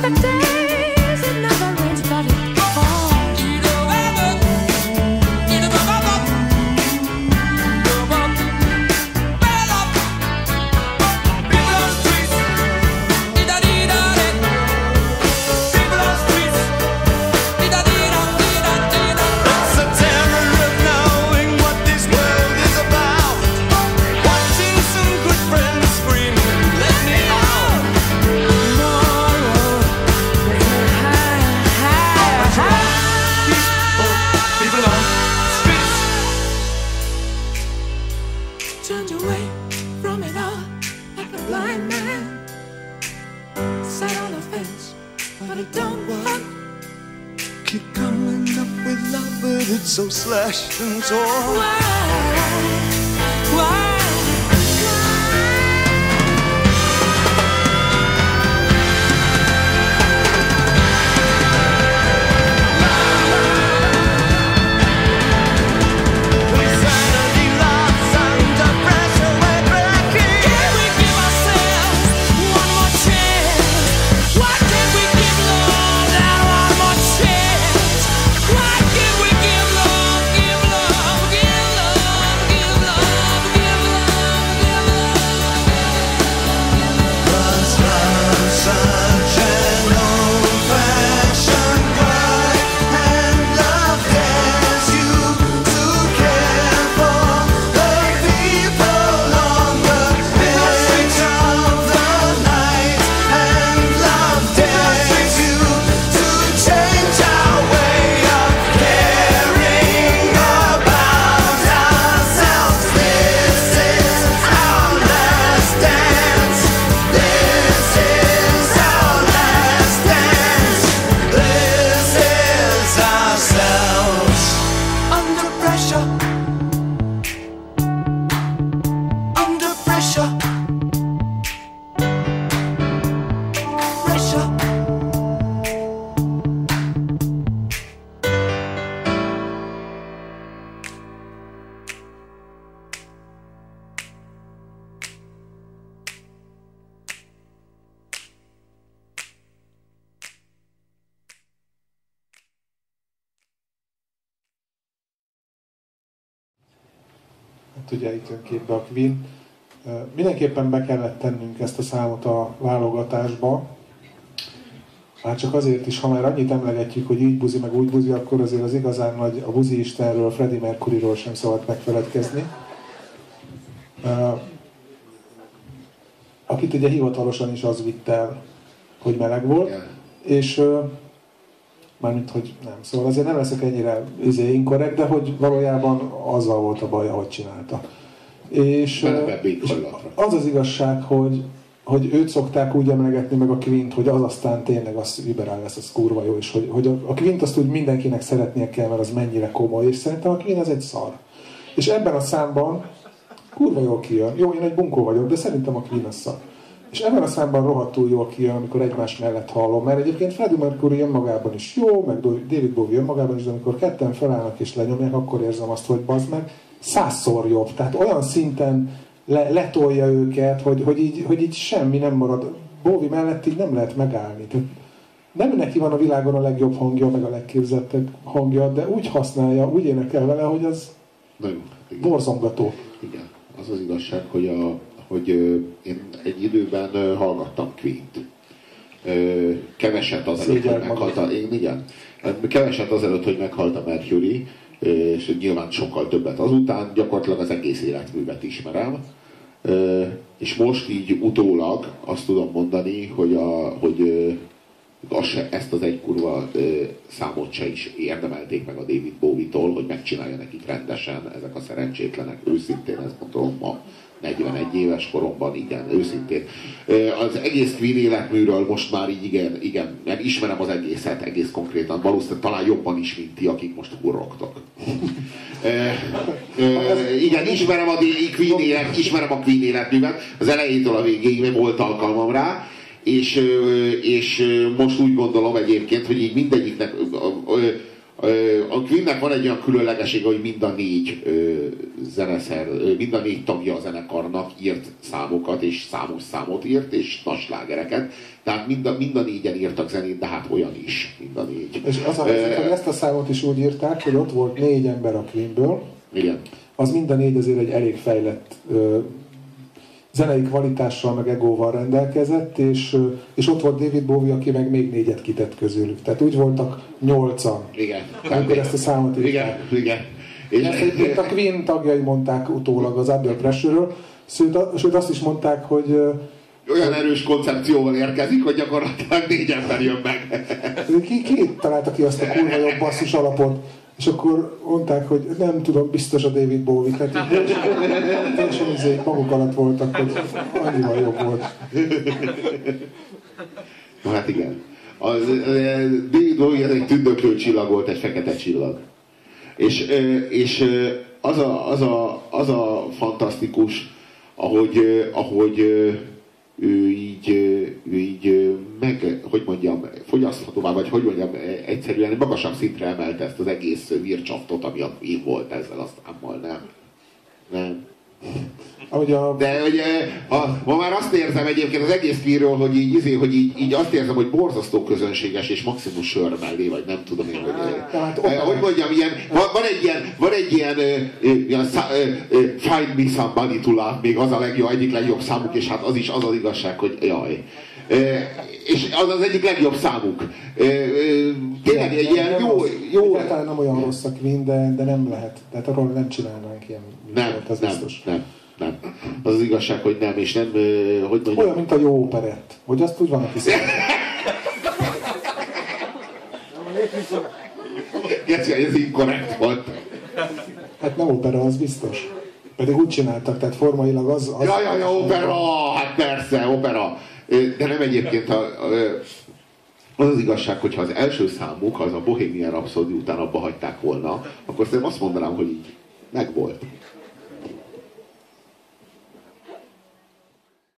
perfect day. but I don't want. Keep coming up with love, but it's so slashed and torn. Why? Képbe a Queen. Mindenképpen be kellett tennünk ezt a számot a válogatásba, már csak azért is, ha már annyit emlegetjük, hogy így buzi, meg úgy buzi, akkor azért az igazán nagy a buzi istenről, Freddie Mercuryról sem szabad megfeledkezni. Akit ugye hivatalosan is az vitt el, hogy meleg volt, és mármint, hogy nem. Szóval azért nem leszek ennyire izé, inkorrekt, de hogy valójában azzal volt a baj, ahogy csinálta. És, és az az igazság, hogy, hogy őt szokták úgy emlegetni meg a Quint, hogy az aztán tényleg az liberál lesz, az kurva jó, és hogy, hogy a, a Quint azt úgy mindenkinek szeretnie kell, mert az mennyire komoly, és szerintem a Quint az egy szar. És ebben a számban kurva jól kijön. Jó, én egy bunkó vagyok, de szerintem a Queen az szar. És ebben a számban rohadtul jól kijön, amikor egymás mellett hallom, mert egyébként Freddie Mercury önmagában is jó, meg David Bowie önmagában is, de amikor ketten felállnak és lenyomják, akkor érzem azt, hogy bazd meg, százszor jobb. Tehát olyan szinten le, letolja őket, hogy, hogy, így, hogy így semmi nem marad. Bowie mellett így nem lehet megállni. Tehát nem neki van a világon a legjobb hangja, meg a legképzettebb hangja, de úgy használja, úgy énekel vele, hogy az Nagyon, borzongató. Igen, az az igazság, hogy, a, hogy én egy időben hallgattam Queen-t. Keveset azelőtt, hogy meghalt a, én, igen, keveset azelőtt, hogy meghalt a Mercury, és nyilván sokkal többet azután, gyakorlatilag az egész életművet ismerem. És most így utólag azt tudom mondani, hogy az ezt az egy kurva ö, számot se is érdemelték meg a David Bowie-tól, hogy megcsinálja nekik rendesen ezek a szerencsétlenek. Őszintén ezt mondom ma 41 éves koromban, igen, őszintén. Az egész Queen életműről most már így igen, igen, mert ismerem az egészet egész konkrétan, valószínűleg talán jobban is, mint ti, akik most hurrogtok. igen, ismerem a Queen élet, ismerem a Queen életművet, az elejétől a végéig volt alkalmam rá, és, és most úgy gondolom egyébként, hogy így mindegyiknek a Queennek van egy olyan különlegessége, hogy mind a négy zeneszer, mind a négy tagja a zenekarnak írt számokat, és számos számot írt, és nagy slágereket. Tehát mind a, mind a négyen írtak zenét, de hát olyan is, mind a négy. És az a helyzet, hogy ezt a számot is úgy írták, hogy ott volt négy ember a Queenből. Igen. Az mind a négy azért egy elég fejlett zenei kvalitással, meg egóval rendelkezett, és, és ott volt David Bowie, aki meg még négyet kitett közülük. Tehát úgy voltak nyolcan, igen. amikor ezt a számot írták. Igen, igen. És ezt egyébként a Queen tagjai mondták utólag az Under Pressure-ről, sőt, sőt azt is mondták, hogy olyan erős koncepcióval érkezik, hogy gyakorlatilag négy ember jön meg. Ki, ki találta ki azt a kurva jobb basszus alapot, és akkor mondták, hogy nem tudom, biztos a David Bowie, tehát teljesen izé, maguk alatt voltak, hogy annyival jobb volt. Na hát igen. Az, David Bowie ez egy tündöklő csillag volt, egy fekete csillag. És, és az, a, az, a, az a fantasztikus, ahogy, ahogy ő így, ő így meg, hogy mondjam, fogyaszthatóvá, vagy hogy mondjam, egyszerűen magasabb szintre emelte ezt az egész vircsaftot, ami a Queen volt ezzel a számmal, nem? Nem. Ahogy a... De ugye, ha, ma már azt érzem egyébként az egész kírról, hogy így, izé, hogy így, így azt érzem, hogy borzasztó közönséges, és maximum sör mellé, vagy nem tudom én, hogy... Hát, eh, hogy mondjam, ilyen, van, van egy ilyen, van egy ilyen, ilyen uh, Find Me Somebody to Love, még az a legjobb, egyik legjobb számuk, és hát az is az az igazság, hogy jaj. Uh, és az az egyik legjobb számuk. Uh, uh, tényleg egy ilyen jó... jó... Egyáltalán nem olyan rossz a Queen, de, de nem lehet. Tehát arról nem csinálnánk ilyen nem, az nem, biztos. nem, nem. Az az igazság, hogy nem, és nem, hogy mondjam. Olyan, mint a jó operett. Hogy azt úgy van, aki Geci, ez inkorrekt volt. Hát nem opera, az biztos. Pedig úgy csináltak, tehát formailag az... az ja, ja, ja, opera! Hát persze, opera. De nem egyébként a, az az igazság, hogy ha az első számuk, az a Bohemian Rhapsody után abba hagyták volna, akkor szerintem azt mondanám, hogy így megvolt.